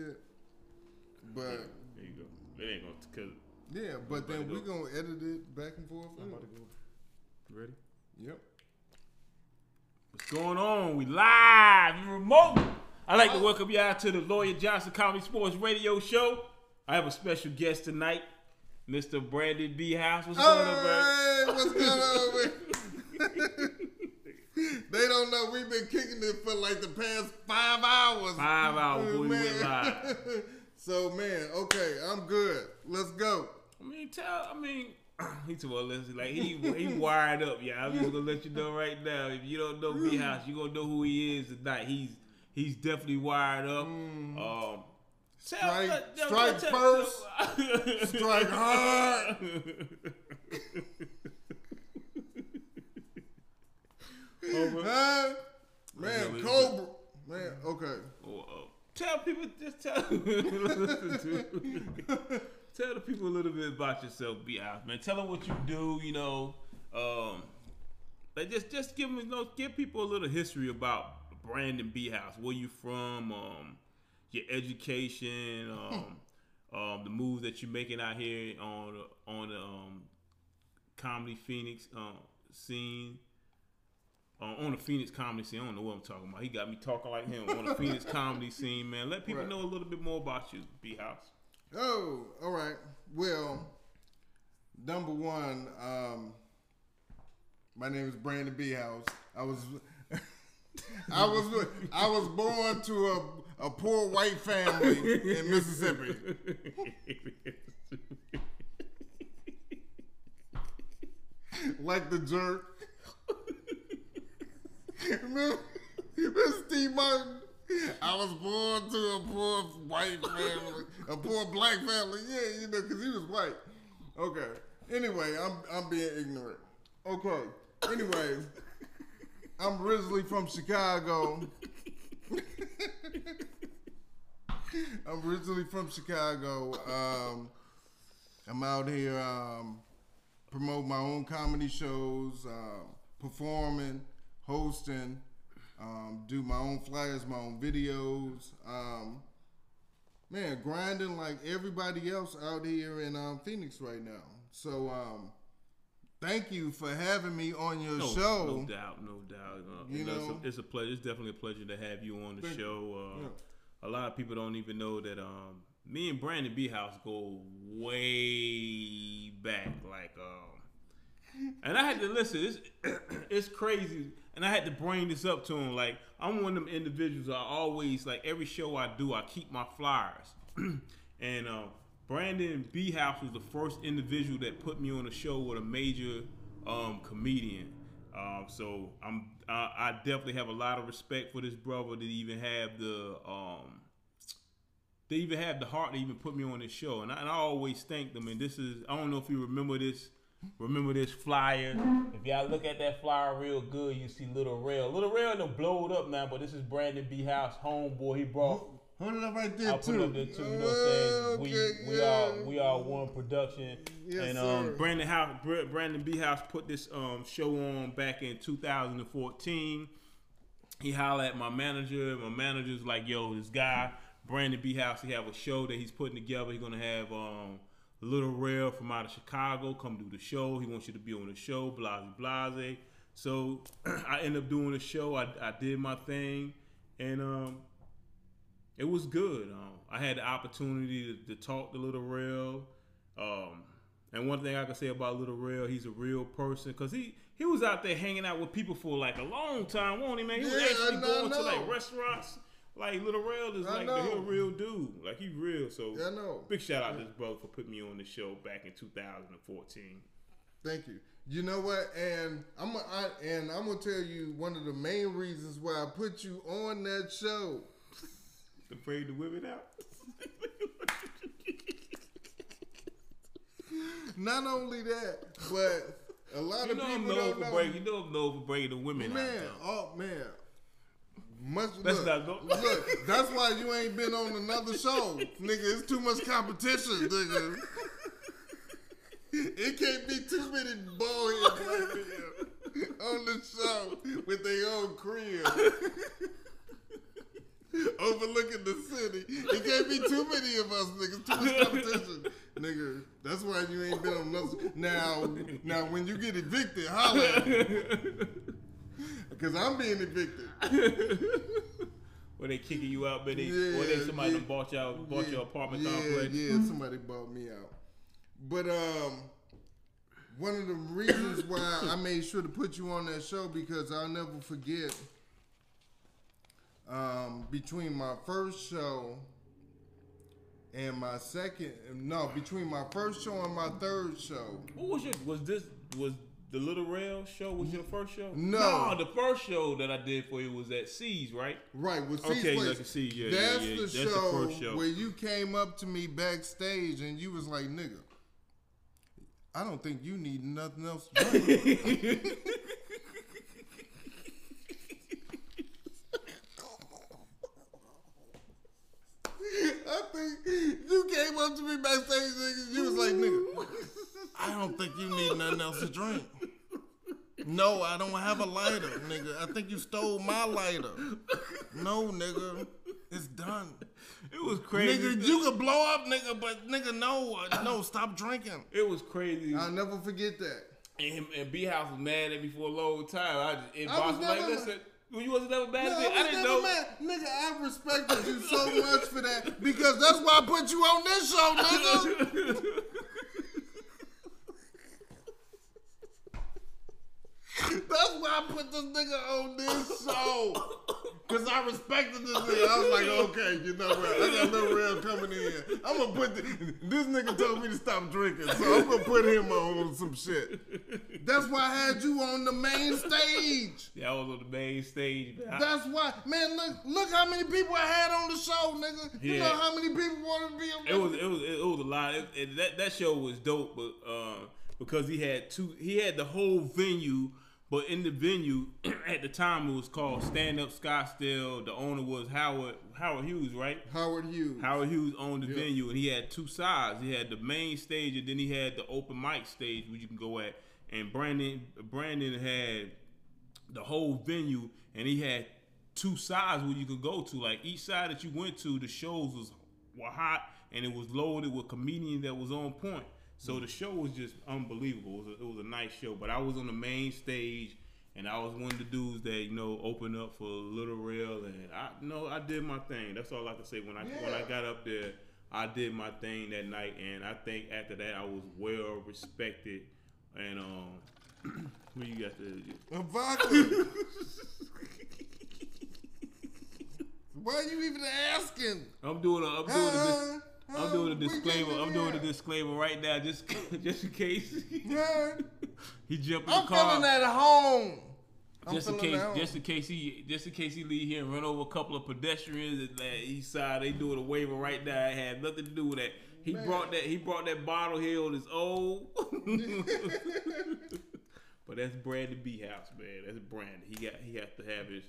shit. But There you go. It ain't gonna cause yeah, but then we go. gonna edit it back and forth. I'm about to go. Ready? Yep. What's going on? We live and remote. I'd like to oh. welcome y'all to the Lawyer Johnson Comedy Sports Radio Show. I have a special guest tonight, Mr. Brandon B. House. What's going on, Hey, Brandon? what's going on, man? they don't know we've been kicking it for like the past five hours. Five hours we Man. went live. so man, okay, I'm good. Let's go. I mean, tell. I mean, he well, listen, like he he wired up. Yeah, I'm just gonna let you know right now. If you don't know B House, you gonna know who he is tonight. He's he's definitely wired up. Um, Strike- strike tell- first, strike hard. Over. Huh? Man, Okay, Cobra. Man, okay. Oh, oh. Tell people, just tell, tell the people a little bit about yourself, be out, man. Tell them what you do, you know. Um, like just, just give them, you know, give people a little history about Brandon B House, where you from, um, your education, um, um, the moves that you're making out here on the, on the um, comedy Phoenix um, scene uh, on the Phoenix comedy scene. I don't know what I'm talking about. He got me talking like him on the Phoenix comedy scene, man. Let people Right. know a little bit more about you, B House. Oh, all right. Well, number one, um, my name is Brandon B. House. I was, I was, I was born to a, a poor white family in Mississippi. like the jerk. Remember, Steve Martin? I was born to a poor white family, a poor black family. Yeah, you know, because he was white. Okay. Anyway, I'm I'm being ignorant. Okay. Anyway, I'm originally from Chicago. I'm originally from Chicago. Um, I'm out here um, promote my own comedy shows, um, performing, hosting, um, do my own flyers, my own videos. Um, man, grinding like everybody else out here in um, Phoenix right now. So, um, thank you for having me on your No, show. no doubt, no doubt. Uh, You know, know? it's, a, it's a pleasure. It's definitely a pleasure to have you on the Thank show. Uh, Yeah. A lot of people don't even know that um, me and Brandon B House go way back. Like, um, and I had to listen. It's it's crazy, and I had to bring this up to him. Like, I'm one of them individuals. I always like every show I do, I keep my flyers. and uh, Brandon B House was the first individual that put me on a show with a major um, comedian. Um, so I'm I, I definitely have a lot of respect for this brother to even have the um, they even have the heart to even put me on this show, and I, and I always thank them. And this is I don't know if you remember this. Remember this flyer? If y'all look at that flyer real good, you see Lil Rel. Lil Rel done blowed up now, but this is Brandon B House, homeboy. He brought Hold it up right there I'll put it up there too. You know what I'm saying? We Okay, we yeah. are we are one production. Yes, and sir. um, Brandon House, Brandon B House put this um show on back in 2014. He hollered at my manager. My manager's like, "Yo, this guy Brandon B House, he have a show that he's putting together. He's gonna have um Lil Rel from out of Chicago come do the show. He wants you to be on the show. Blase blase. So I end up doing the show. I, I did my thing, and um, it was good. Um, I had the opportunity to, to talk to Lil Rel. Um, and one thing I can say about Lil Rel, he's a real person because he he was out there hanging out with people for like a long time, won't he, man? He was Yeah, actually I going to like restaurants. Like Lil Rel is I like know. a real dude. Like he real. So Yeah, I know. big shout out to this brother for putting me on the show back in 2014. Thank you. You know what? And I'm I, and I'm gonna tell you one of the main reasons why I put you on that show. to to the women out. Not only that, but a lot you of know I'm people known don't for know. breaking. You know I'm known for breaking the women man, out. though. oh man. Much Let's look, not look, that's why you ain't been on another show, nigga. It's too much competition, nigga. It can't be too many bald head on the show with their own crib. overlooking the city. It can't be too many of us, niggas. Too much competition, nigga. That's why you ain't been on nothing. Now, now, when you get evicted, holla, at me. Cause I'm being evicted. Where they kicking you out, but they, Yeah, or they somebody yeah. bought y'all, bought yeah, your apartment yeah, complex. Yeah, somebody bought me out. But um, one of the reasons why I made sure to put you on that show because I'll never forget. Um, between my first show and my second, no, between my first show and my third show, What was your? Was this was the Little Rail show? Was your first show? No. the first show that I did for you was at C's, right? Right, with Okay, C's like Place. a C, yeah, yeah, That's yeah. the That's the show, first show. where you came up to me backstage and you was like, "Nigga, I don't think you need nothing else." to drink." I think you came up to me backstage nigga, you was like, "Nigga, I don't think you need nothing else to drink." No, I don't have a lighter, nigga. I think you stole my lighter. No, nigga. It's done. It was crazy. Nigga, you could blow up, nigga, but nigga, no, uh, no, stop drinking. it was crazy. I'll never forget that. and, and B House was mad at me for a long time. I just, and I was was like, listen, well, you wasn't never mad No, at me. I, I, didn't know. mad. Nigga, I respected you so much for that because that's why I put you on this show, nigga. That's why I put this nigga on this show. Cause I respected this nigga. I was like, okay, you know what? I got no Real coming in. I'm gonna put the, this nigga told me to stop drinking, so I'm gonna put him on some shit. That's why I had you on the main stage. Yeah, I was on the main stage. man. That's why, man. Look, look how many people I had on the show, nigga. You Yeah. know how many people wanted to be on. it was it was it was a lot. It, it- that that show was dope, but uh, because he had two, he had the whole venue. But in the venue at the time, it was called Stand Up Scottsdale. The owner was Howard Howard Hughes, right? Howard Hughes. Howard Hughes owned the Yeah. venue, and he had two sides. He had the main stage, and then he had the open mic stage, where you can go at. And Brandon Brandon had the whole venue, and he had two sides where you could go to. Like each side that you went to, the shows was were hot, and it was loaded with comedians that was on point. So the show was just unbelievable. It was, a, it was a nice show. But I was on the main stage, and I was one of the dudes that you know opened up for Lil Rel, and I you know I did my thing. That's all I can say. When I when I got up there, I did my thing that night, and I think after that I was well respected. And um, who you got the Vodka. Why are you even asking? I'm doing a I'm doing a dis- Huh? I'm doing a disclaimer. I'm doing a disclaimer right now, just just in case he jump in I'm the car. feeling at home. I'm just in case, home. just in case he, just in case he leave here and run over a couple of pedestrians at that east side. They doing a waiver right now. It had nothing to do with that. He Man. brought that. He brought that bottle here on his own. but that's Brandon B House, man. That's Brandon. He got. He has to have his.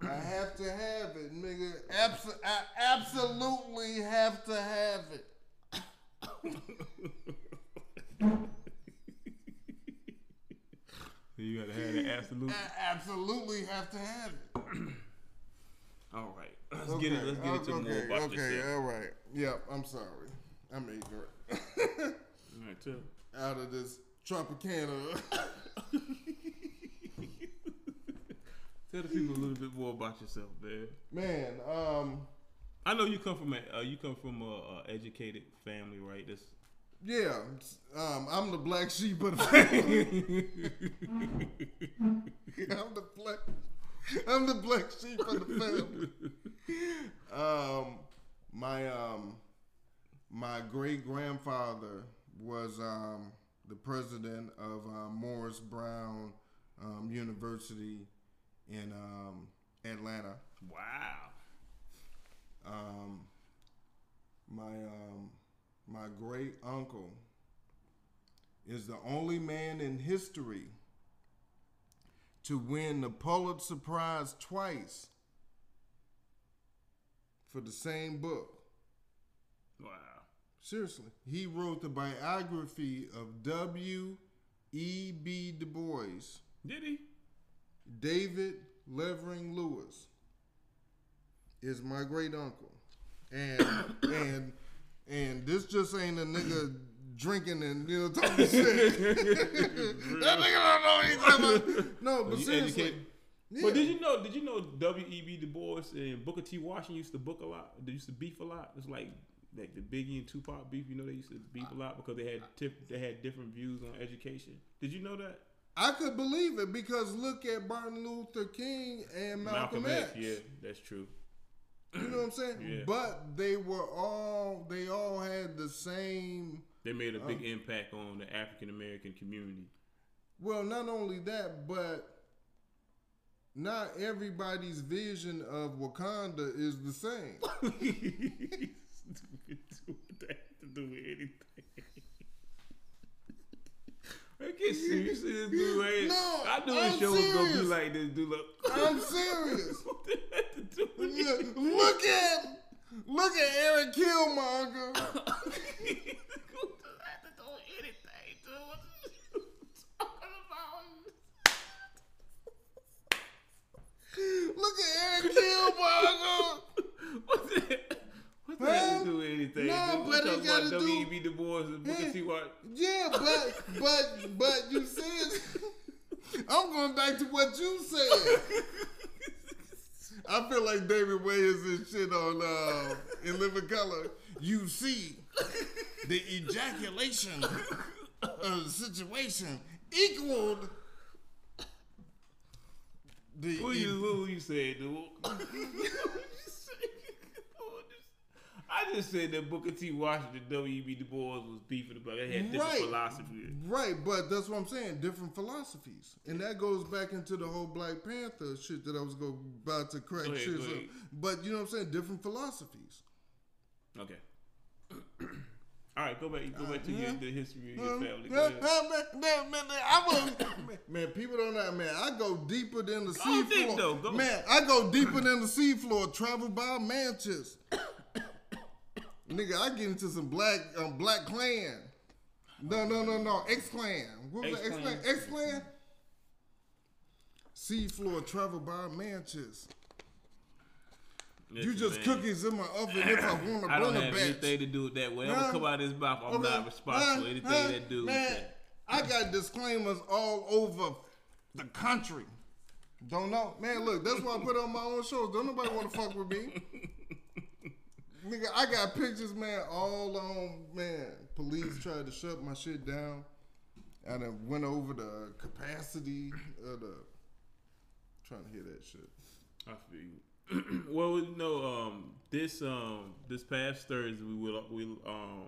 I have to have it, nigga. Abso- I absolutely have to have it. You gotta have that absolute. I absolutely have to have it. All right, let's get it. Let's get into more about okay, yourself. all right. Yep, I'm sorry. I'm ignorant. All right, too. Out of this Tropicana. Tell the people a little bit more about yourself, man. Man, um, I know you come from a uh, you come from a, a educated family, right? That's yeah, um, I'm the black sheep of the family. I'm the black, I'm the black sheep of the family. Um, my um, my great grandfather was um the president of uh, Morris Brown um, University in um, Atlanta. wow. Um, my um, my great uncle is the only man in history to win the Pulitzer Prize twice for the same book. Wow. Seriously, he wrote the biography of W. E. B. Du Bois, Did he? David Levering Lewis. is my great uncle, and and and this just ain't a nigga drinking and you know talking shit. that nigga don't know what he's talking about. No, but You seriously. educate- Yeah. But did you know? Did you know W.E.B. Du Bois and Booker T. Washington used to book a lot? They used to beef a lot. It's like like the Biggie and Tupac beef. You know, they used to beef a lot because they had tif- they had different views on education. Did you know that? I could believe it because look at Martin Luther King and Malcolm, X. Yeah, that's true. You know what I'm saying? Yeah. But they were all they all had the same They made a Oh. big impact on the African American community. well, not only that, but not everybody's vision of Wakanda is the same. to do anything. I get serious. This dude, ain't- No, I knew I'm the show was gonna be serious. like this. Dude, look. I'm serious. What that to do with Look, look at look at Eric Killmonger. What that had to do with anything, dude? What you talking about? Look at Eric Killmonger. What's that? What's that to do anything? No. But it gotta do- W.E.B. Du Bois and Booker Yeah. T. Yeah, but but but you said I'm going back to what you said. I feel like Damon Wayans and shit on uh, in Living Color. You see the ejaculation of the situation equaled the Who you who you said, dude? I just said that Booker T. Washington, W.E.B. Du Bois was beefing about. They had different Right. philosophies. Right, but that's what I'm saying. Different philosophies, and that goes back into the whole Black Panther shit that I was go, about to crack. Ahead, shit. so- but you know what I'm saying? Different philosophies. Okay. All right, go back. Go back to your, the history of your Um, family. I was, man, people don't know, man. I go deeper than the sea deep, floor. though, go. Man, I go deeper than the sea floor. Travel by Manchester. Nigga, I get into some black um, black clan. No, no, no, no. X Clan. What was that? X Clan? Sea floor travel by Manchester. You just man. cookies in my oven if I want to run a batch. I don't have anything to do with that. Whatever Huh? come out of his mouth, I'm Okay. not responsible. Huh? Anything Huh? that dude Man, said. I got disclaimers all over the country. Don't know. Man, look, that's why I put on my own shows. Don't nobody want to fuck with me. Nigga, I got pictures, man, all on, man. Police tried to shut my shit down. I done went over the capacity of the. Trying to hear that shit. I feel you. well, you know, um, this um, this past Thursday we will we um,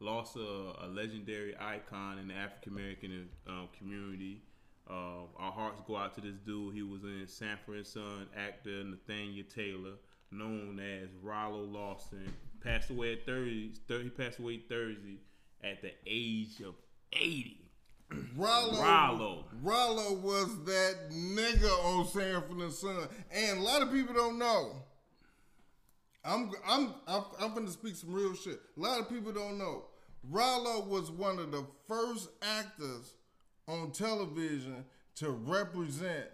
lost a, a legendary icon in the African American um, community. Um, our hearts go out to this dude. He was in Sanford and Son actor Nathaniel Taylor, known as Rollo Lawson. Passed away at Thursday. He passed away Thursday at the age of eighty. Rollo, Rollo. Rollo was that nigga on Sanford and Son, and a lot of people don't know. I'm I'm I'm, I'm gonna speak some real shit. A lot of people don't know. Rollo was one of the first actors on television to represent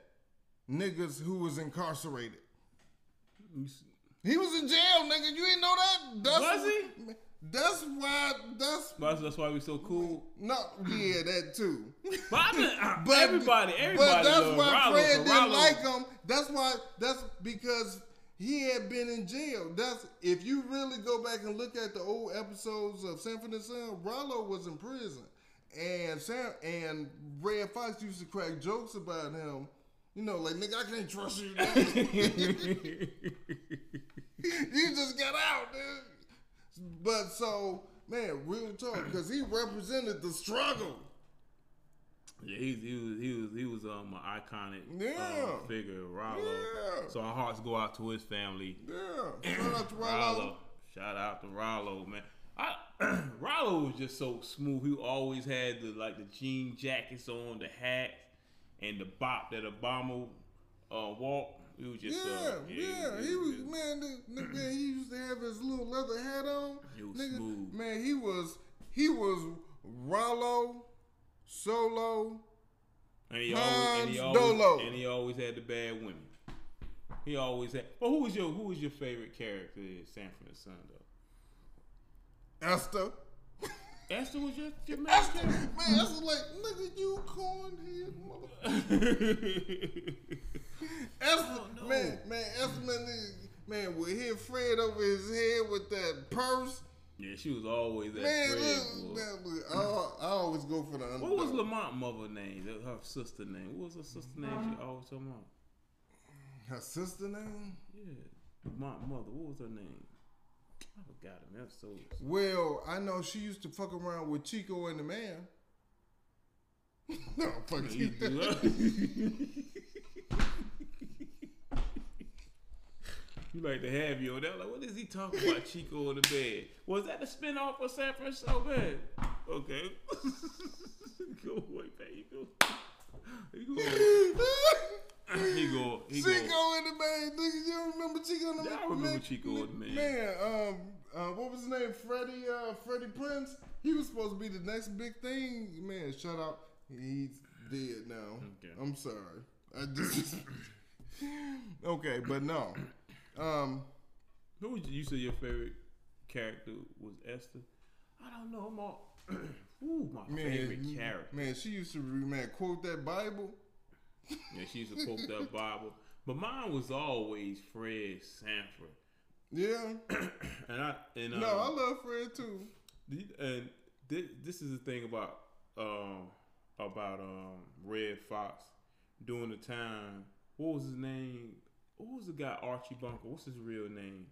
niggas who was incarcerated. He was in jail, nigga. You ain't know that? That's, Was he? That's why. That's That's, that's why we so cool. no. Yeah, that too. But, I mean, uh, But everybody, everybody. But that's why Rollo, Fred didn't Rollo- like him. That's why. That's because he had been in jail. That's if you really go back and look at the old episodes of Sanford and Son, Rollo was in prison, and Sam and Redd Foxx used to crack jokes about him. You know, like nigga, I can't trust you. you just got out, dude. But so, man, real talk, because he represented the struggle. Yeah, he, he was he was he was um an iconic Yeah. um, figure, Rollo. Yeah. So our hearts go out to his family. Yeah. Shout out to Rollo. Rollo. Shout out to Rollo, man. I, Rollo was just so smooth. He always had the like the jean jackets on, the hat, and the bop that Obama uh, walk. He was just Yeah, uh, yeah, he was man. The, man, he used to have his little leather hat on. He was Nigga, smooth. Man, he was he was Rollo, Solo. And he always and he always Dolo. and he always had the bad women. He always had. But who was your who was your favorite character in Sanford and Son though? Esther. Esther was your, your main Esther, character. man, Esther like, nigga, you cornhead motherfucker. Esther, oh, man, man, Esther, man, nigga, man, with hit Fred over his head with that purse. Yeah, she was always that Man, Fred. look, boy. man, I, I always go for the underdog. What was Lamont mother name? Her sister name. What was her sister name? She always talking about. Her sister name? Yeah, Lamont mother. What was her name? I forgot him. That's so. Well, I know she used to fuck around with Chico and the man. no, fuck You you. like to have you on that? Like, what is he talking about? Chico in the bed. Was that the spinoff of San Francisco Man? Okay. go away. You go. You go. He go. He Chico go. and the bed. nigga. You don't remember Chico and the Yeah, man? I remember Man, Chico and the Man. Man, um, uh, what was his name? Freddie, uh, Freddie Prinze. He was supposed to be the next big thing. Man, shut up. He's dead now. Okay. I'm sorry. I just. okay, but no. Um, Who was you said your favorite character was Esther? I don't know. I'm all. Ooh, my man, favorite character. man, she used to man quote that Bible. Yeah, she used to quote that Bible. But mine was always Fred Sanford. Yeah. And I and No, I love Fred too. And this, this is the thing about um about um Redd Foxx during the time. What was his name? What was the guy Archie Bunker? What's his real name?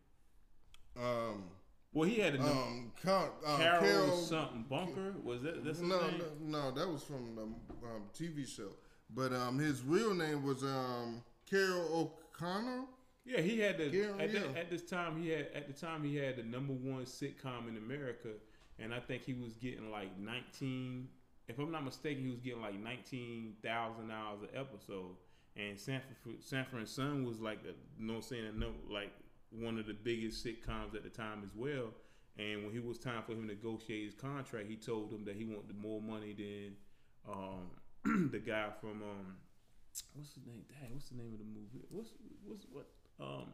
Um, Well, he had a name. um, Count, um, Carol, Carol something Bunker. Was that that's no, name? no, no, that was from the um, TV show. But um, his real name was um, Carroll O'Connor. Yeah, he had the Yeah, at, yeah. that- at this time he had at the time he had the number one sitcom in America, and I think he was getting like nineteen. If I'm not mistaken, he was getting like nineteen thousand dollars an episode. And Sanford Sanford and Son was like a, you know what I'm saying a no, like one of the biggest sitcoms at the time as well. And when he was time for him to negotiate his contract, he told him that he wanted more money than um, the guy from um, what's his name? Dang, what's the name of the movie? What's what's what? Um,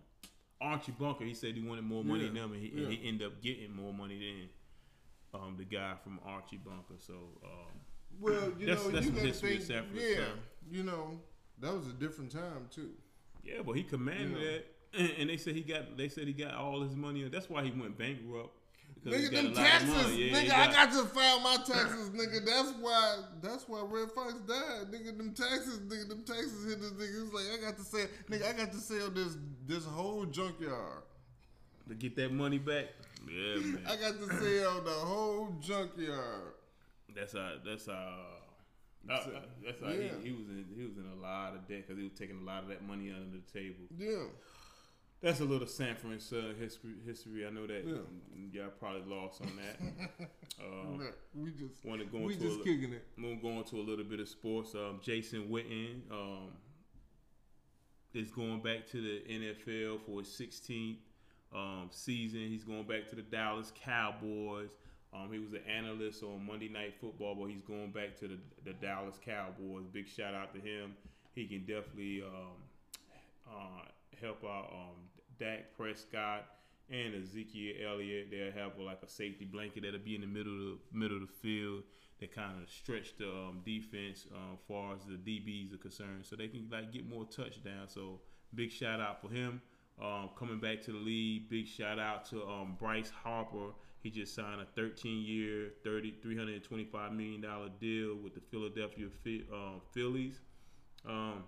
Archie Bunker. He said he wanted more money Yeah, than him, and he, yeah. and he ended up getting more money than um, the guy from Archie Bunker. So um, Well, you That's- know, that's you history of think, yeah, so. you know, that was a different time too. yeah, but he commanded Yeah. that, and, they said he got. They said he got all his money. That's why he went bankrupt. Nigga, got them a lot of taxes. Yeah, nigga, I got to file my taxes, nigga. That's why, that's why Redd Foxx died, nigga. Them taxes, nigga, them taxes hit this nigga. It's like I got to sell, nigga, I got to sell this this whole junkyard. to get that money back. Yeah, man. I got to sell the whole junkyard. That's how. That's how. Uh, So, that's how yeah. he, he was in. He was in a lot of debt because he was taking a lot of that money under the table. Yeah, That's a little and Son history. History. I know that Yeah. y'all probably lost on that. um, we just Want to go we into just a, kicking it. we'll go into a little bit of sports. Um, Jason Witten um, is going back to the NFL for his 16th um, season. He's going back to the Dallas Cowboys. Um, he was an analyst on Monday Night Football, but he's going back to the, the Dallas Cowboys. Big shout out to him. He can definitely um, uh, help out um, Dak Prescott and Ezekiel Elliott. They'll have like a safety blanket that'll be in the middle of the middle of the field that kind of stretch the um, defense uh, far as the DBs are concerned, so they can like get more touchdowns. So big shout out for him. Um, coming back to the league, big shout out to um, Bryce Harper. He just signed a 13-year, 30, 325 million dollar deal with the Philadelphia Phi- uh, Phillies. Um,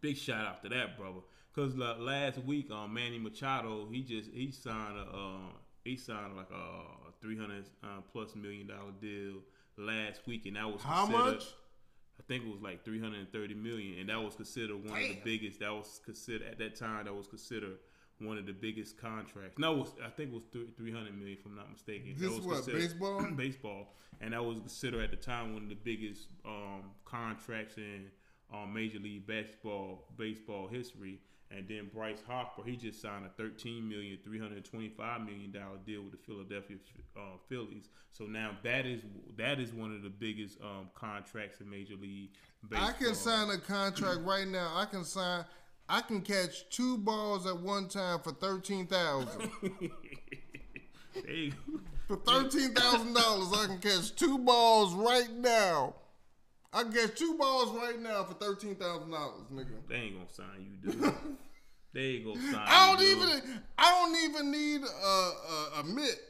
big shout out to that brother. Cause last week, um, Manny Machado, he just he signed a uh, he signed like a 300 uh, plus million dollar deal last week, and that was How much? I think it was like 330 million, and that was considered one of the biggest. That was considered at that time. That was considered one of the biggest contracts. No, was, I think it was 300 million, if I'm not mistaken. This that was what, baseball? baseball, and that was considered at the time one of the biggest um, contracts in um, Major League Baseball baseball history. And then Bryce Harper, he just signed a thirteen million, three hundred twenty-five million dollar deal with the Philadelphia uh, Phillies. So now that is that is one of the biggest um, contracts in Major League Baseball. I can sign a contract right now. I can sign I can catch two balls at one time for thirteen thousand. For thirteen thousand dollars, I can catch two balls right now. I can catch two balls right now for thirteen thousand dollars, nigga. They ain't gonna sign you, dude. they ain't gonna sign I don't you. dude. even. I don't even need a a, a mitt,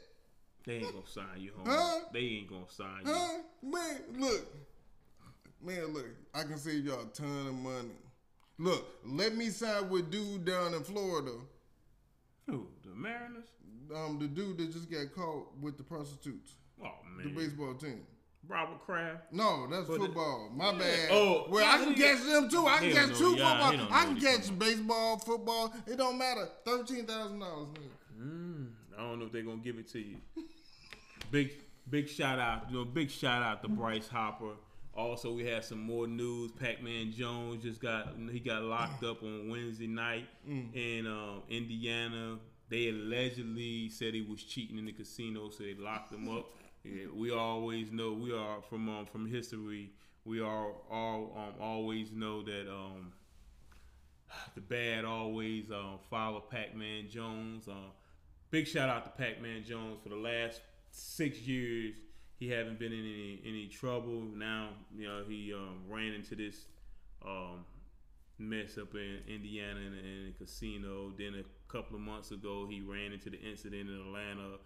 They ain't gonna sign you, homie. Huh? They ain't gonna sign you. huh? Man, look, man, look. I can save y'all a ton of money. Look, let me sign with dude down in Florida. Who? The Mariners? Um, the dude that just got caught with the prostitutes, Oh man. the baseball team. Robert Kraft. No, that's football. My bad. Oh, well, I can catch them too. I can catch two yeah, football. I can catch baseball, football. It don't matter. Thirteen thousand dollars. Mm, I don't know if they're gonna give it to you. Big big shout out, you know, big shout out to Bryce Hopper. Also, we have some more news. Pac-Man Jones just got he got locked up on Wednesday night in um, Indiana. They allegedly said he was cheating in the casino, so they locked him up. We always know we are from um, from history. We are all um, always know that um, the bad always um, follow Pac-Man Jones. Uh, big shout out to Pac-Man Jones for the last six years. He haven't been in any any trouble. Now you know he um, ran into this um, mess up in Indiana in, in a casino. Then a couple of months ago, he ran into the incident in Atlanta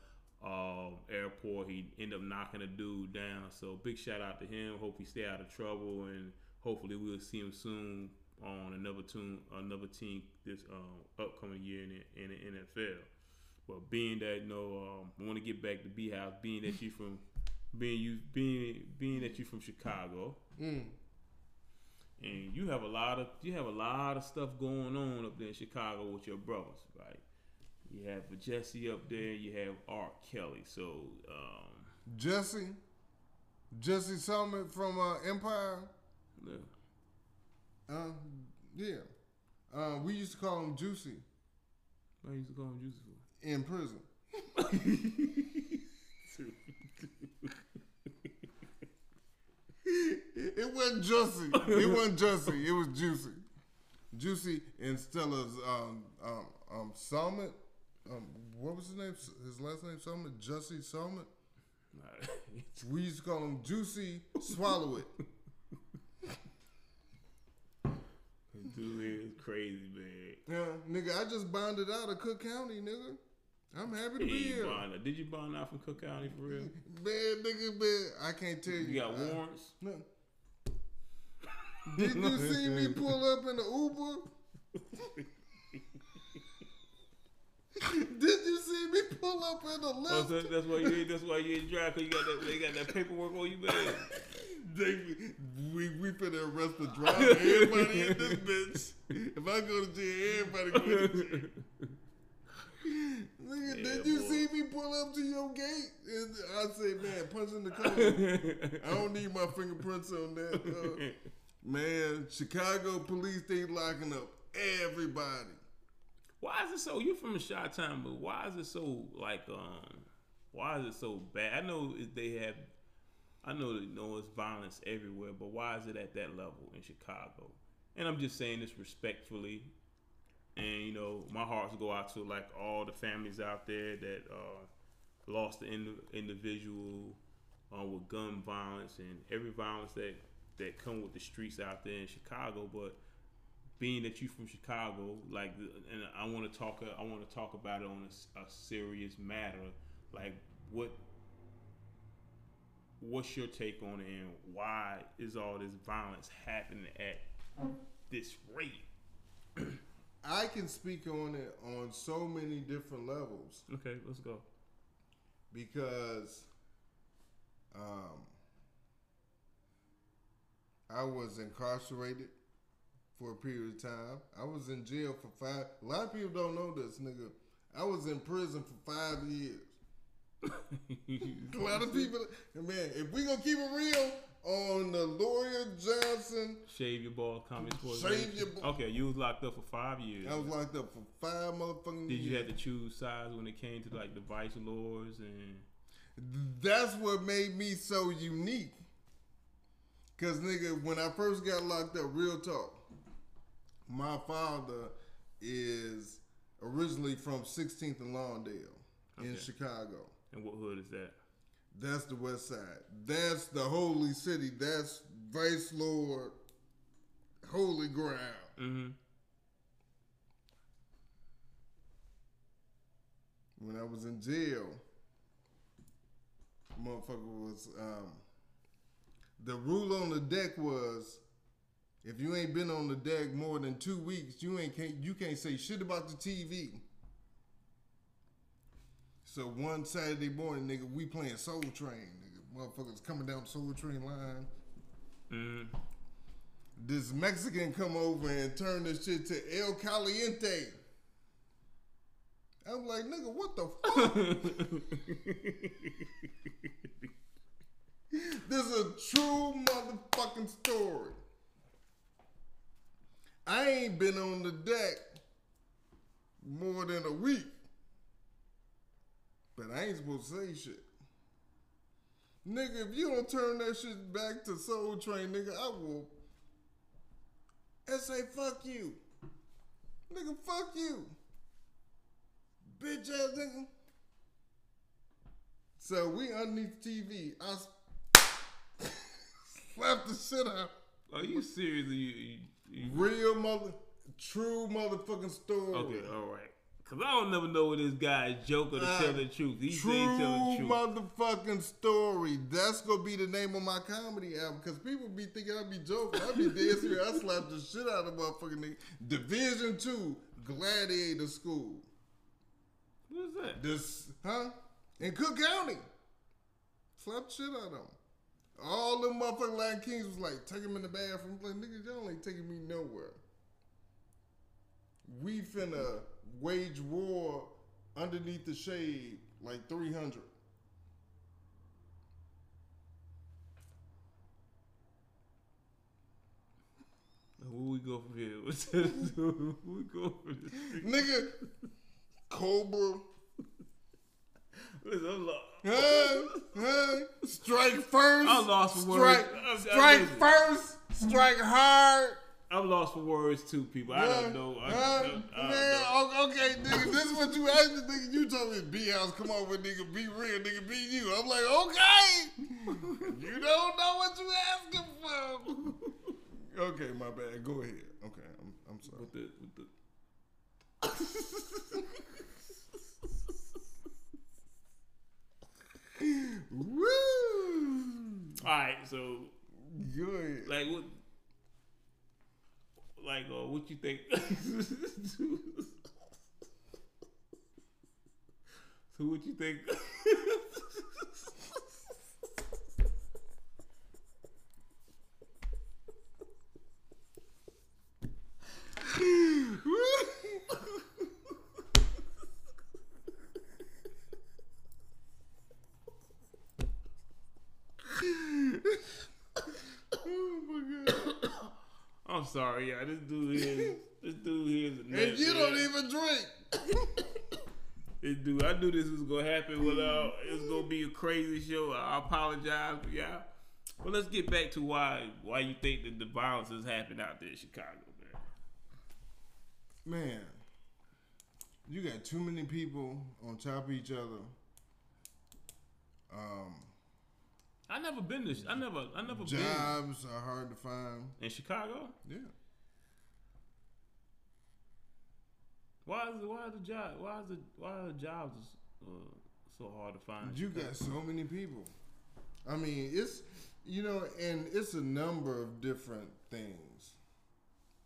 um, airport. He ended up knocking a dude down. So big shout out to him. Hope he stay out of trouble, and hopefully we'll see him soon on another team, another team this um, upcoming year in the, in the NFL. But being that you know, um, I want to get back to B House. Being that you from being you being being that you from Chicago, Mm. and you have a lot of you have a lot of stuff going on up there in Chicago with your brothers, right? You have Jesse up there. You have R. Kelly. So um, Jesse, Jesse Summit from uh, Empire. yeah. Uh, yeah. Uh, we used to call him Juicy I used to call him Juicy in prison. It wasn't Juicy. It wasn't Juicy. It was Juicy. Juicy and Stella's um, um, um, Summit. Um, what was his name? His last name Summit. Juicy Summit. We used to call him Juicy Swallow It. Dude is crazy, man. Yeah, nigga, I just bonded out of Cook County, nigga. I'm happy to be here. bond. Did you bond out from Cook County for real? Man, nigga, man, I can't tell you. You got I- warrants? No. Did you see me pull up in the Uber? Did you see me pull up in the Oh, so that's why you ain't. That's why you ain't drive. Cause you got that. They got that paperwork on you, man. They, we we finna arrest the driver. Everybody in this bitch. If I go to jail, everybody go to jail. Nigga, Yeah, did you boy. see me pull up to your gate? And I say, man, punch in the code. I don't need my fingerprints on that. Uh, man, Chicago police, they locking up everybody. Why is it so? You're from Shot time, but why is it so like um? Why is it so bad? I know they have. I know that know it's violence everywhere, but why is it at that level in Chicago? And I'm just saying this respectfully. And you know, my hearts go out to like all the families out there that uh, lost the indi- individual uh, with gun violence and every violence that that come with the streets out there in Chicago. But being that you're from Chicago, like, and I want to talk, I want to talk about it on a serious matter. Like, what, what's your take on it, and why is all this violence happening at this rate? I can speak on it on so many different levels Okay, let's go. because um, I was incarcerated for a period of time. I was in jail for five. A lot of people don't know this, nigga. I was in prison for five years. A lot of people, man. If we gonna keep it real on the lawyer Johnson, Shave your ball, comment sports. Shave your ball. Okay, you was locked up for five years. I was locked up for five motherfucking Did years. you have to choose sides when it came to like the vice lords and? That's what made me so unique. Cause nigga, when I first got locked up, real talk, My father is originally from 16th and Lawndale in Chicago. And what hood is that? That's the West Side. That's the holy city. That's Vice Lord, holy ground. Mm-hmm. When I was in jail, motherfucker was um, the rule on the deck was if you ain't been on the deck more than two weeks, you ain't can't you can't say shit about the TV. So one Saturday morning, nigga, we playing Soul Train, nigga. Motherfuckers coming down the Soul Train line. Mm-hmm. This Mexican come over and turn this shit to El Caliente. I'm like, nigga, what the fuck? This is a true motherfucking story. I ain't been on the deck more than a week. But I ain't supposed to say shit. Nigga, if you don't turn that shit back to Soul Train, nigga, I will. And say, fuck you. Nigga, fuck you. Bitch ass nigga. So we underneath TV. I slapped the shit out. Are you serious? You, Real mother, true motherfucking story. okay, all right. Cause I don't never know whether this guy is joke or to Uh, tell the truth. He True the truth. motherfucking story. That's gonna be the name of my comedy album. Cause people be thinking I be joking. I be serious. I slapped the shit out of motherfucking nigga. Division two, Gladiator School. What is that? This, huh? In Cook County. Slapped shit out of them. All them motherfucking Latin Kings was like, take him in the bathroom. Like, nigga, y'all ain't taking me nowhere. We finna wage war underneath the shade like 300. Where we go from here? What's that? Where we go from this? Nigga, Cobra. Listen, I'm lost. Huh? Strike first. I'm lost for strike, words. I'm- I'm strike first. Strike hard. I'm lost for words too, people. I don't know. I? I, I don't Man, know. okay, nigga, this is what you asked me, nigga. You told me B house, come over, nigga, be real, nigga, be you. I'm like, okay. you don't know what you asking for. okay, my bad. Go ahead. Okay, I'm, I'm sorry. With the, with the, all right, so Go ahead. like what, like uh, what you think? so what you think? oh my god. I'm sorry, yeah. This dude here, this dude here is a And nut, you don't yeah. even drink. This dude, I knew this was gonna happen. Without it's gonna be a crazy show. I apologize for y'all. But let's get back to why why you think that the violence has happened out there in Chicago, man. Man, you got too many people on top of each other. Um, I never been to. I never. I never been jobs are hard to find. in Chicago. Yeah. Why is the why is the job why is the why are the jobs uh, so hard to find? You Chicago? got so many people. I mean, it's you know, and it's a number of different things.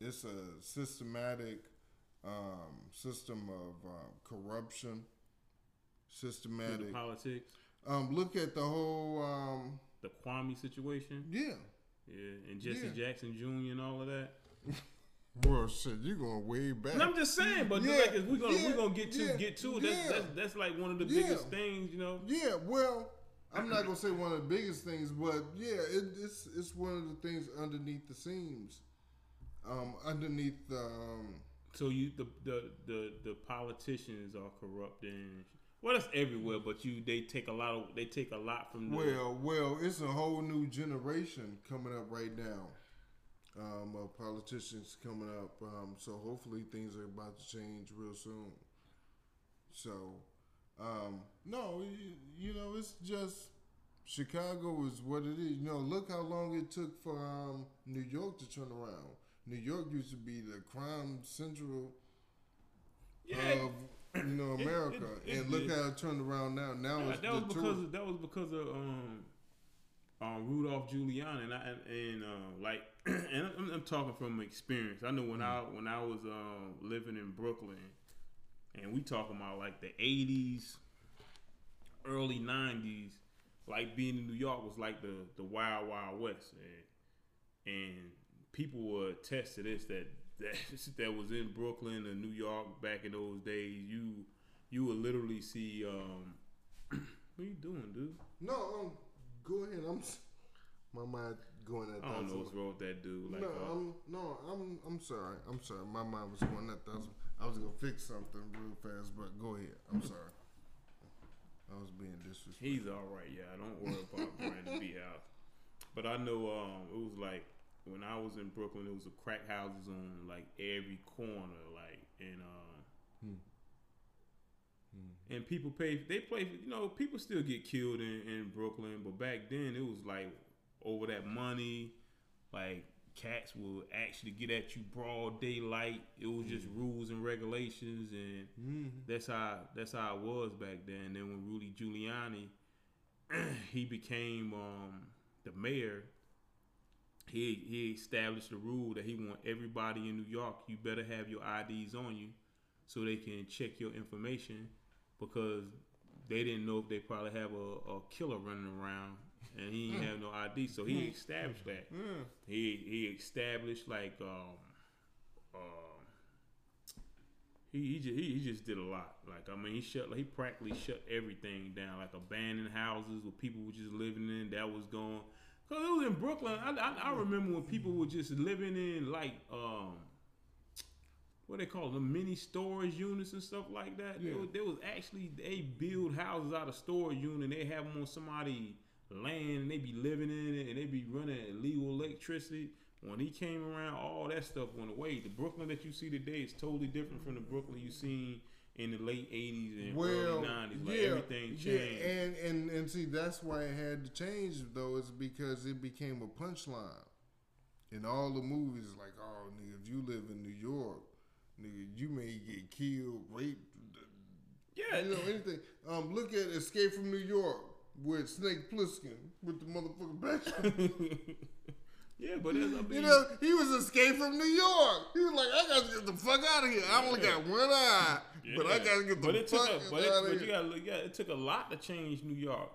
It's a systematic um, system of uh, corruption. Systematic. politics, Um, look at the whole. Um, the Kwame situation, yeah. yeah, and Jesse Yeah. Jackson Jr. and all of that. Well, shit, you going way back. And I'm just saying, but Yeah, like, we're gonna yeah, we're gonna get to yeah, get to it. That's, that's that's like one of the biggest things, you know. Yeah, well, I'm not gonna say one of the biggest things, but yeah, it, it's it's one of the things underneath the seams, um, underneath the. Um, So you the the the, the politicians are corrupt and well, that's everywhere. But you they take a lot of they take a lot from the well, well, it's a whole new generation coming up right now. um, of politicians coming up. Um, so hopefully things are about to change real soon. So, um, no, you, you know, it's just Chicago is what it is. You know, look how long it took for um, New York to turn around. New York used to be the crime central Yeah. of you know America, it- it and look how it turned around now. Now it's that was because of, that was because of um, um Rudolph Giuliani. And I, and, uh, like and I'm, I'm talking from experience. I know when I when I was um living in Brooklyn, and we talking about like the '80s, early '90s, like being in New York was like the the wild wild west, and, and people will attest to this that that that was in Brooklyn or New York back in those days. You you would literally see um what are you doing, dude? No, um, go ahead. I'm my mind going at I don't know what's wrong with that dude. Like, no, uh, I'm no, I'm I'm sorry. I'm sorry. My mind was going at that. I was gonna fix something real fast, but go ahead. I'm sorry. I was being disrespectful. he's all right. Yeah, don't worry about Brandon B House. But I know um it was like when I was in Brooklyn, it was a crack houses on like every corner, like and uh, Hmm. and people pay. They play. You know, people still get killed in, in Brooklyn, but back then it was like over that money. Like cats will actually get at you broad daylight. It was just rules and regulations, and Mm-hmm. that's how that's how it was back then. Then when Rudy Giuliani he became um, the mayor, he he established a rule that he want everybody in New York. You better have your IDs on you, so they can check your information, because they didn't know if they probably have a, a killer running around, and he didn't have no ID. So he established that. Yeah. He he established like um um he he just, he, he just did a lot. Like I mean, he shut he practically shut everything down. Like abandoned houses where people were just living in that was gone. Cause it was in Brooklyn. I, I, I remember when people were just living in like um what they call them mini storage units and stuff like that. There, Yeah. was, there was actually they build houses out of storage unit. They have them on somebody land and they be living in it and they be running illegal electricity. When he came around, all that stuff went away. The Brooklyn that you see today is totally different from the Brooklyn you seen in the late '80s and Well, early '90s. Like yeah, everything changed. yeah, and and and see that's why it had to change though is because it became a punchline in all the movies. Like, oh, nigga, if you live in New York, nigga, you may get killed, raped, yeah, you know anything. Um, look at Escape from New York with Snake Plissken with the motherfucking back. Yeah, but that's, I mean, You know, he was escaped from New York. He was like, I gotta get the fuck out of here. I only got one eye, but I gotta get the but it fuck took a, but, it, out but of you gotta look yeah, it took a lot to change New York.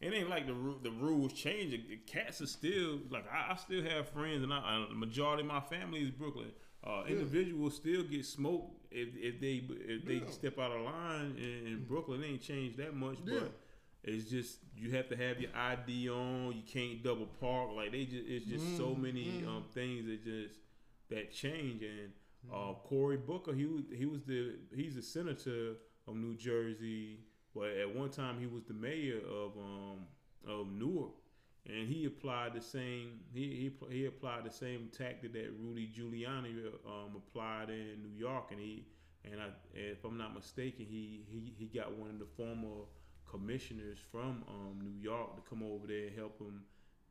It ain't like the the rules change. The Cats are still like I, I still have friends, and I, I, the majority of my family is Brooklyn. Uh, Individuals still get smoked if, if they if they Yeah. step out of line in, in Brooklyn. It ain't changed that much, Yeah. but it's just you have to have your ID on. You can't double park. Like they just it's just so Mm-hmm. many um, things that just that change. And uh, Mm-hmm. Cory Booker, he was he was the he's a senator of New Jersey, but at one time he was the mayor of um of Newark, and he applied the same he he, he applied the same tactic that Rudy Giuliani um applied in New York, and he and I if I'm not mistaken, he he he got one of the former commissioners from um New York to come over there and help him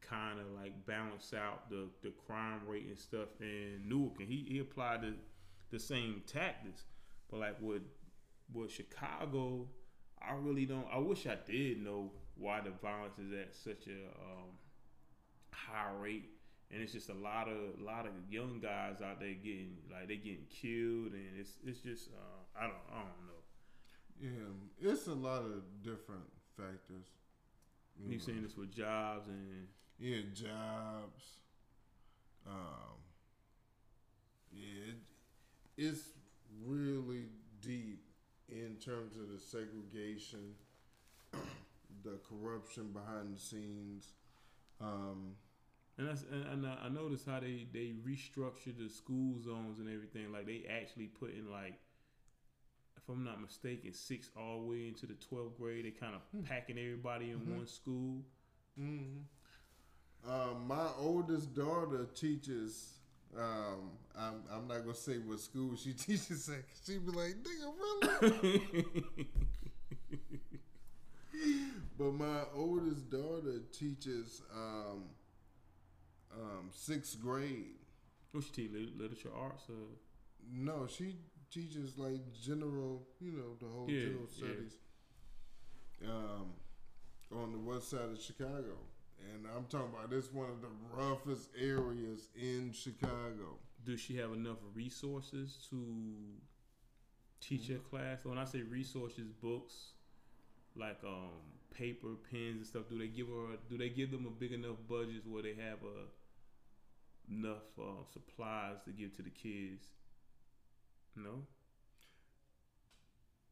kind of like balance out the, the crime rate and stuff in Newark, and he, he applied the, the same tactics. But like with with Chicago, I really don't. I wish I did know why the violence is at such a um, high rate, and it's just a lot of a lot of young guys out there getting like they getting killed, and it's it's just uh, I don't I don't know. Yeah, it's a lot of different factors. You know. seen this with jobs and Yeah, jobs. Um, yeah, it, it's really deep in terms of the segregation, the corruption behind the scenes. Um, And that's and, and I I noticed how they they restructured the school zones and everything. Like they actually put in like, if I'm not mistaken, six all the way into the twelfth grade. They kind of packing everybody in one school. mhm. Um, my oldest daughter teaches Um, I'm I'm not gonna say what school she teaches at. She be like, nigga, really? but my oldest daughter teaches um, um, sixth grade. What's she teach? Literature, arts, or No, she teaches like general, you know, the whole Yeah, general yeah. studies. Um, on the west side of Chicago, and I'm talking about this one of the roughest areas in Chicago. does she have enough resources to teach her class? When I say resources, books, like um, paper, pens, and stuff. Do they give her? Do they give them a big enough budget where they have uh, enough uh, supplies to give to the kids? No.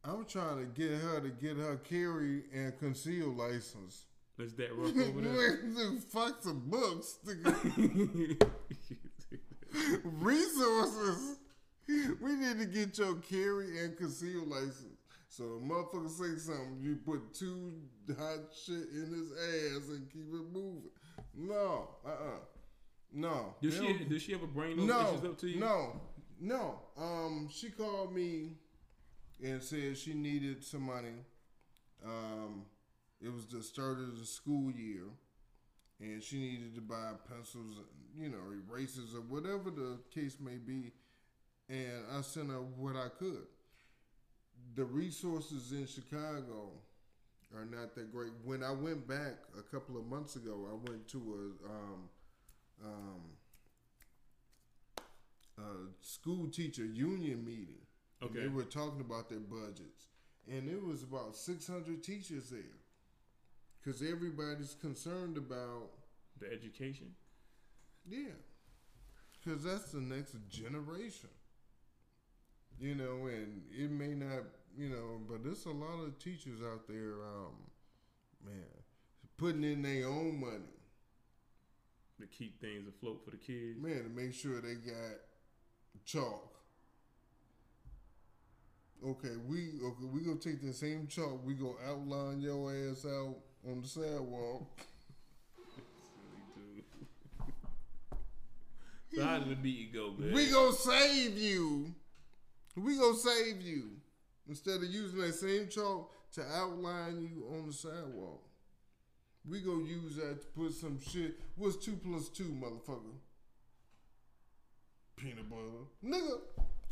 I'm trying to get her to get her carry and conceal license. Is that rough over there? Fuck some books. Resources. We need to get your carry and conceal license. So a motherfucker say something, you put two hot shit in his ass and keep it moving. No, uh uh No. Does she does she ever bring those no, up to you? No, no. Um, she called me and said she needed some money. Um, it was the start of the school year, and she needed to buy pencils, you know, erasers or whatever the case may be. And I sent her what I could. The resources in Chicago are not that great. When I went back a couple of months ago, I went to a um, um, a school teacher union meeting. Okay. They were talking about their budgets. And it was about 600 teachers there. Because everybody's concerned about, The education. yeah. Because that's the next generation. You know, and it may not, you know, but there's a lot of teachers out there, um, man, putting in their own money. to keep things afloat for the kids. Man, to make sure they got chalk. Okay, we okay, we gonna take the same chalk. We gonna outline your ass out on the sidewalk. so how did the meeting go, man? We gonna save you. We gonna save you instead of using that same chalk to outline you on the sidewalk. We gonna use that to put some shit. What's two plus two, motherfucker? Peanut butter, nigga.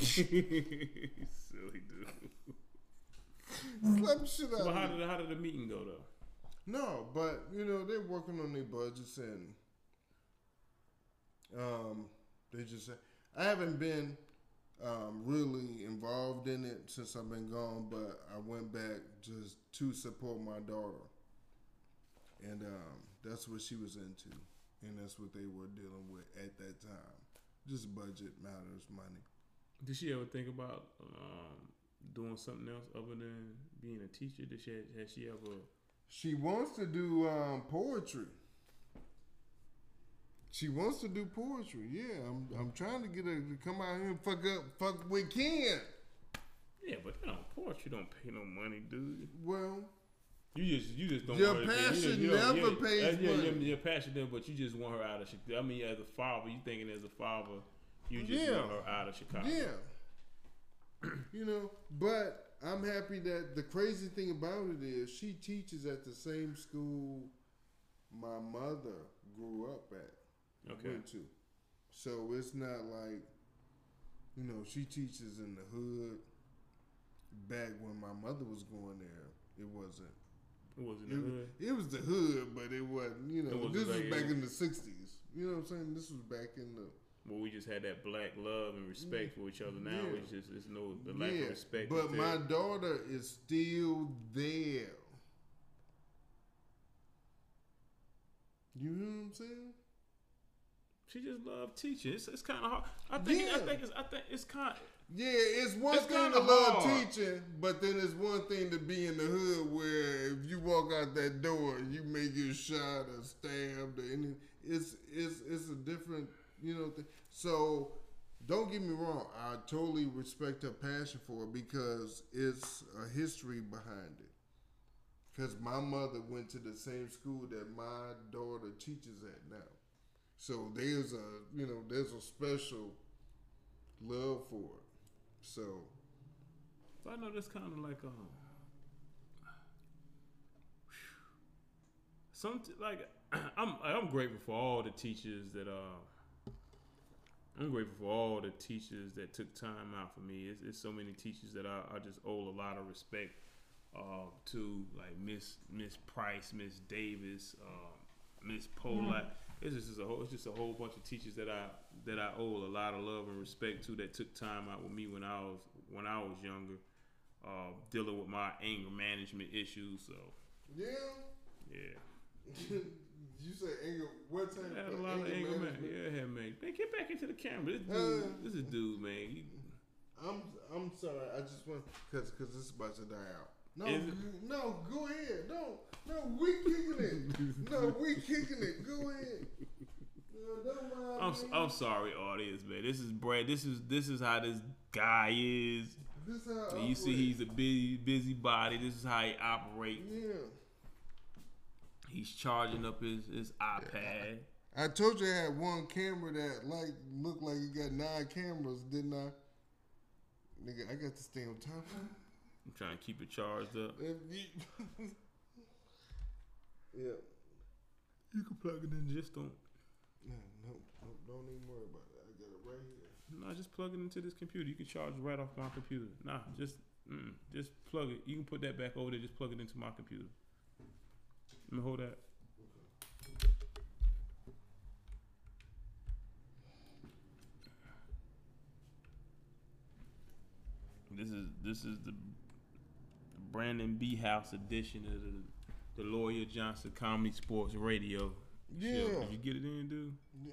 Silly dude. Slap shit out how did how did the meeting go though? No, but you know they're working on their budgets and um, they just. I haven't been um, really involved in it since I've been gone, but I went back just to support my daughter, and um, that's what she was into, and that's what they were dealing with at that time. Just budget matters, money. Did she ever think about um, doing something else other than being a teacher? Did she has she ever? She wants to do um, poetry. She wants to do poetry. Yeah, I'm. I'm trying to get her to come out here and fuck up, fuck with Ken. Yeah, but that don't poetry don't pay no money, dude. Well, You just you just don't. Your want her to pay- you just- passion you never yeah, pays yeah, money. Your, your passion there, but you just want her out of Chicago. I mean, as a father, you thinking as a father, you just Yeah. want her out of Chicago. yeah. you know, but I'm happy that the crazy thing about it is she teaches at the same school my mother grew up at. Okay. Went to. So it's not like, you know, she teaches in the hood. Back when my mother was going there, it wasn't. It wasn't It, the hood. it was the hood, but it wasn't. You know, this was back in the '60s. You know what I'm saying? This was back in the. Well, we just had that black love and respect for each other. Now Yeah. it's just it's no the lack yeah, of respect. but my daughter is still there. You know what I'm saying? she just loved teaching. It's, it's kind of hard. I think I think it's I think it's kind. Yeah, it's one It's thing to love hard. teaching, but then it's one thing to be in the hood where if you walk out that door, you may get shot or stabbed or anything. It's it's it's a different you know thing. So don't get me wrong, I totally respect her passion for it because it's a history behind it. Because my mother went to the same school that my daughter teaches at now. So there's a you know there's a special love for it. So So I know that's kind of like um, some like I'm I'm grateful for all the teachers that uh I'm grateful for all the teachers that took time out for me. It's, it's so many teachers that I, I just owe a lot of respect uh, to, like Miss Miss Price, Miss Davis, uh, Miss Polak. It's just a whole it's just a whole bunch of teachers that I that I owe a lot of love and respect to that took time out with me when I was when I was younger, uh, dealing with my anger management issues. So yeah, yeah. you say anger? What time? I had a lot of anger management. Yeah, man. Man, get back into the camera. This dude, Uh, this is dude, man. You, I'm I'm sorry. I just want because because this is about to die out. No, no, go ahead. No, no, we kicking it. no, we kicking it. Go ahead. I'm. I'm sorry, audience, man. This is Brad. This is this is how this guy is. This how I You see, he's a busy busybody. This is how he operates. yeah. He's charging up his his iPad. I told you I had one camera that like looked like it got nine cameras, didn't I? Nigga, I got to stay on top of it. I'm trying to keep it charged up. Yeah. You can plug it in. Just don't. No, no, no, don't even worry about it. I got it right here. No, just plug it into this computer. You can charge right off my computer. Nah, just mm, just plug it. You can put that back over there. Just plug it into my computer. Let me hold that. This is this is the Brandon B House edition of the the Lawyer Johnson Comedy Sports Radio. Yeah. Show. Did you get it in, dude? Yeah.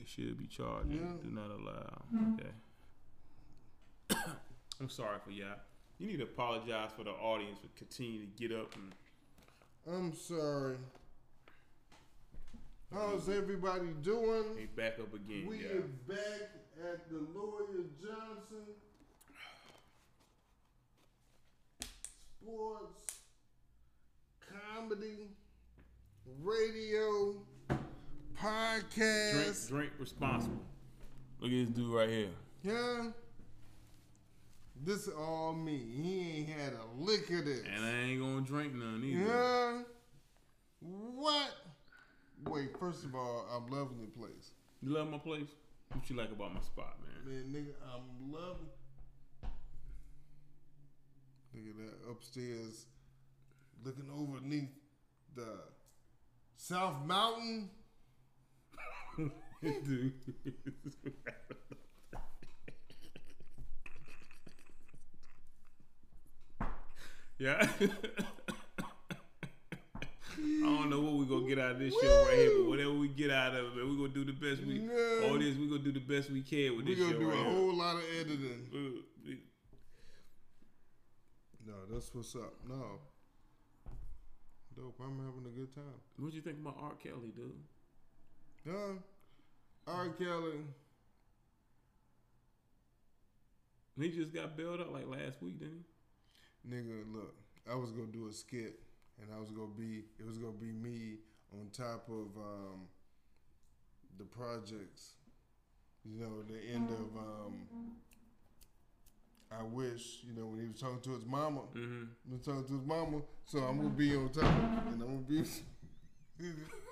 It should be charging. Yeah. Do not allow. Hmm. Okay. I'm sorry for y'all. You need to apologize for the audience for continuing to get up and I'm sorry. How's everybody doing? they back up again. We yeah. are back at the Lawyer Johnson Sports Comedy Radio Podcast. drink drink responsible. Look at this dude right here. Yeah. This is all me. He ain't had a lick of this. And I ain't gonna drink none either. Yeah. What? Wait, first of all, I'm loving the place. You love my place? What you like about my spot, man? Man, nigga, I'm loving. Look at that upstairs, looking overneath the South Mountain. yeah. I don't know what we're gonna get out of this show right here, but whatever we get out of it, man, we're gonna do the best we. Yeah. All this, we're gonna do the best we can with this shit. We're gonna do right a here. whole lot of editing. No, that's what's up. No, dope. I'm having a good time. What you think about R. Kelly, dude? Huh? R. Kelly. He just got bailed out like last week, didn't he? Nigga, look, I was gonna do a skit, and I was gonna be, it was gonna be me on top of um, the projects. You know, the end of um, I wish. You know, when he was talking to his mama, Mm-hmm. he was talking to his mama. So I'm gonna be on top, and I'm gonna be.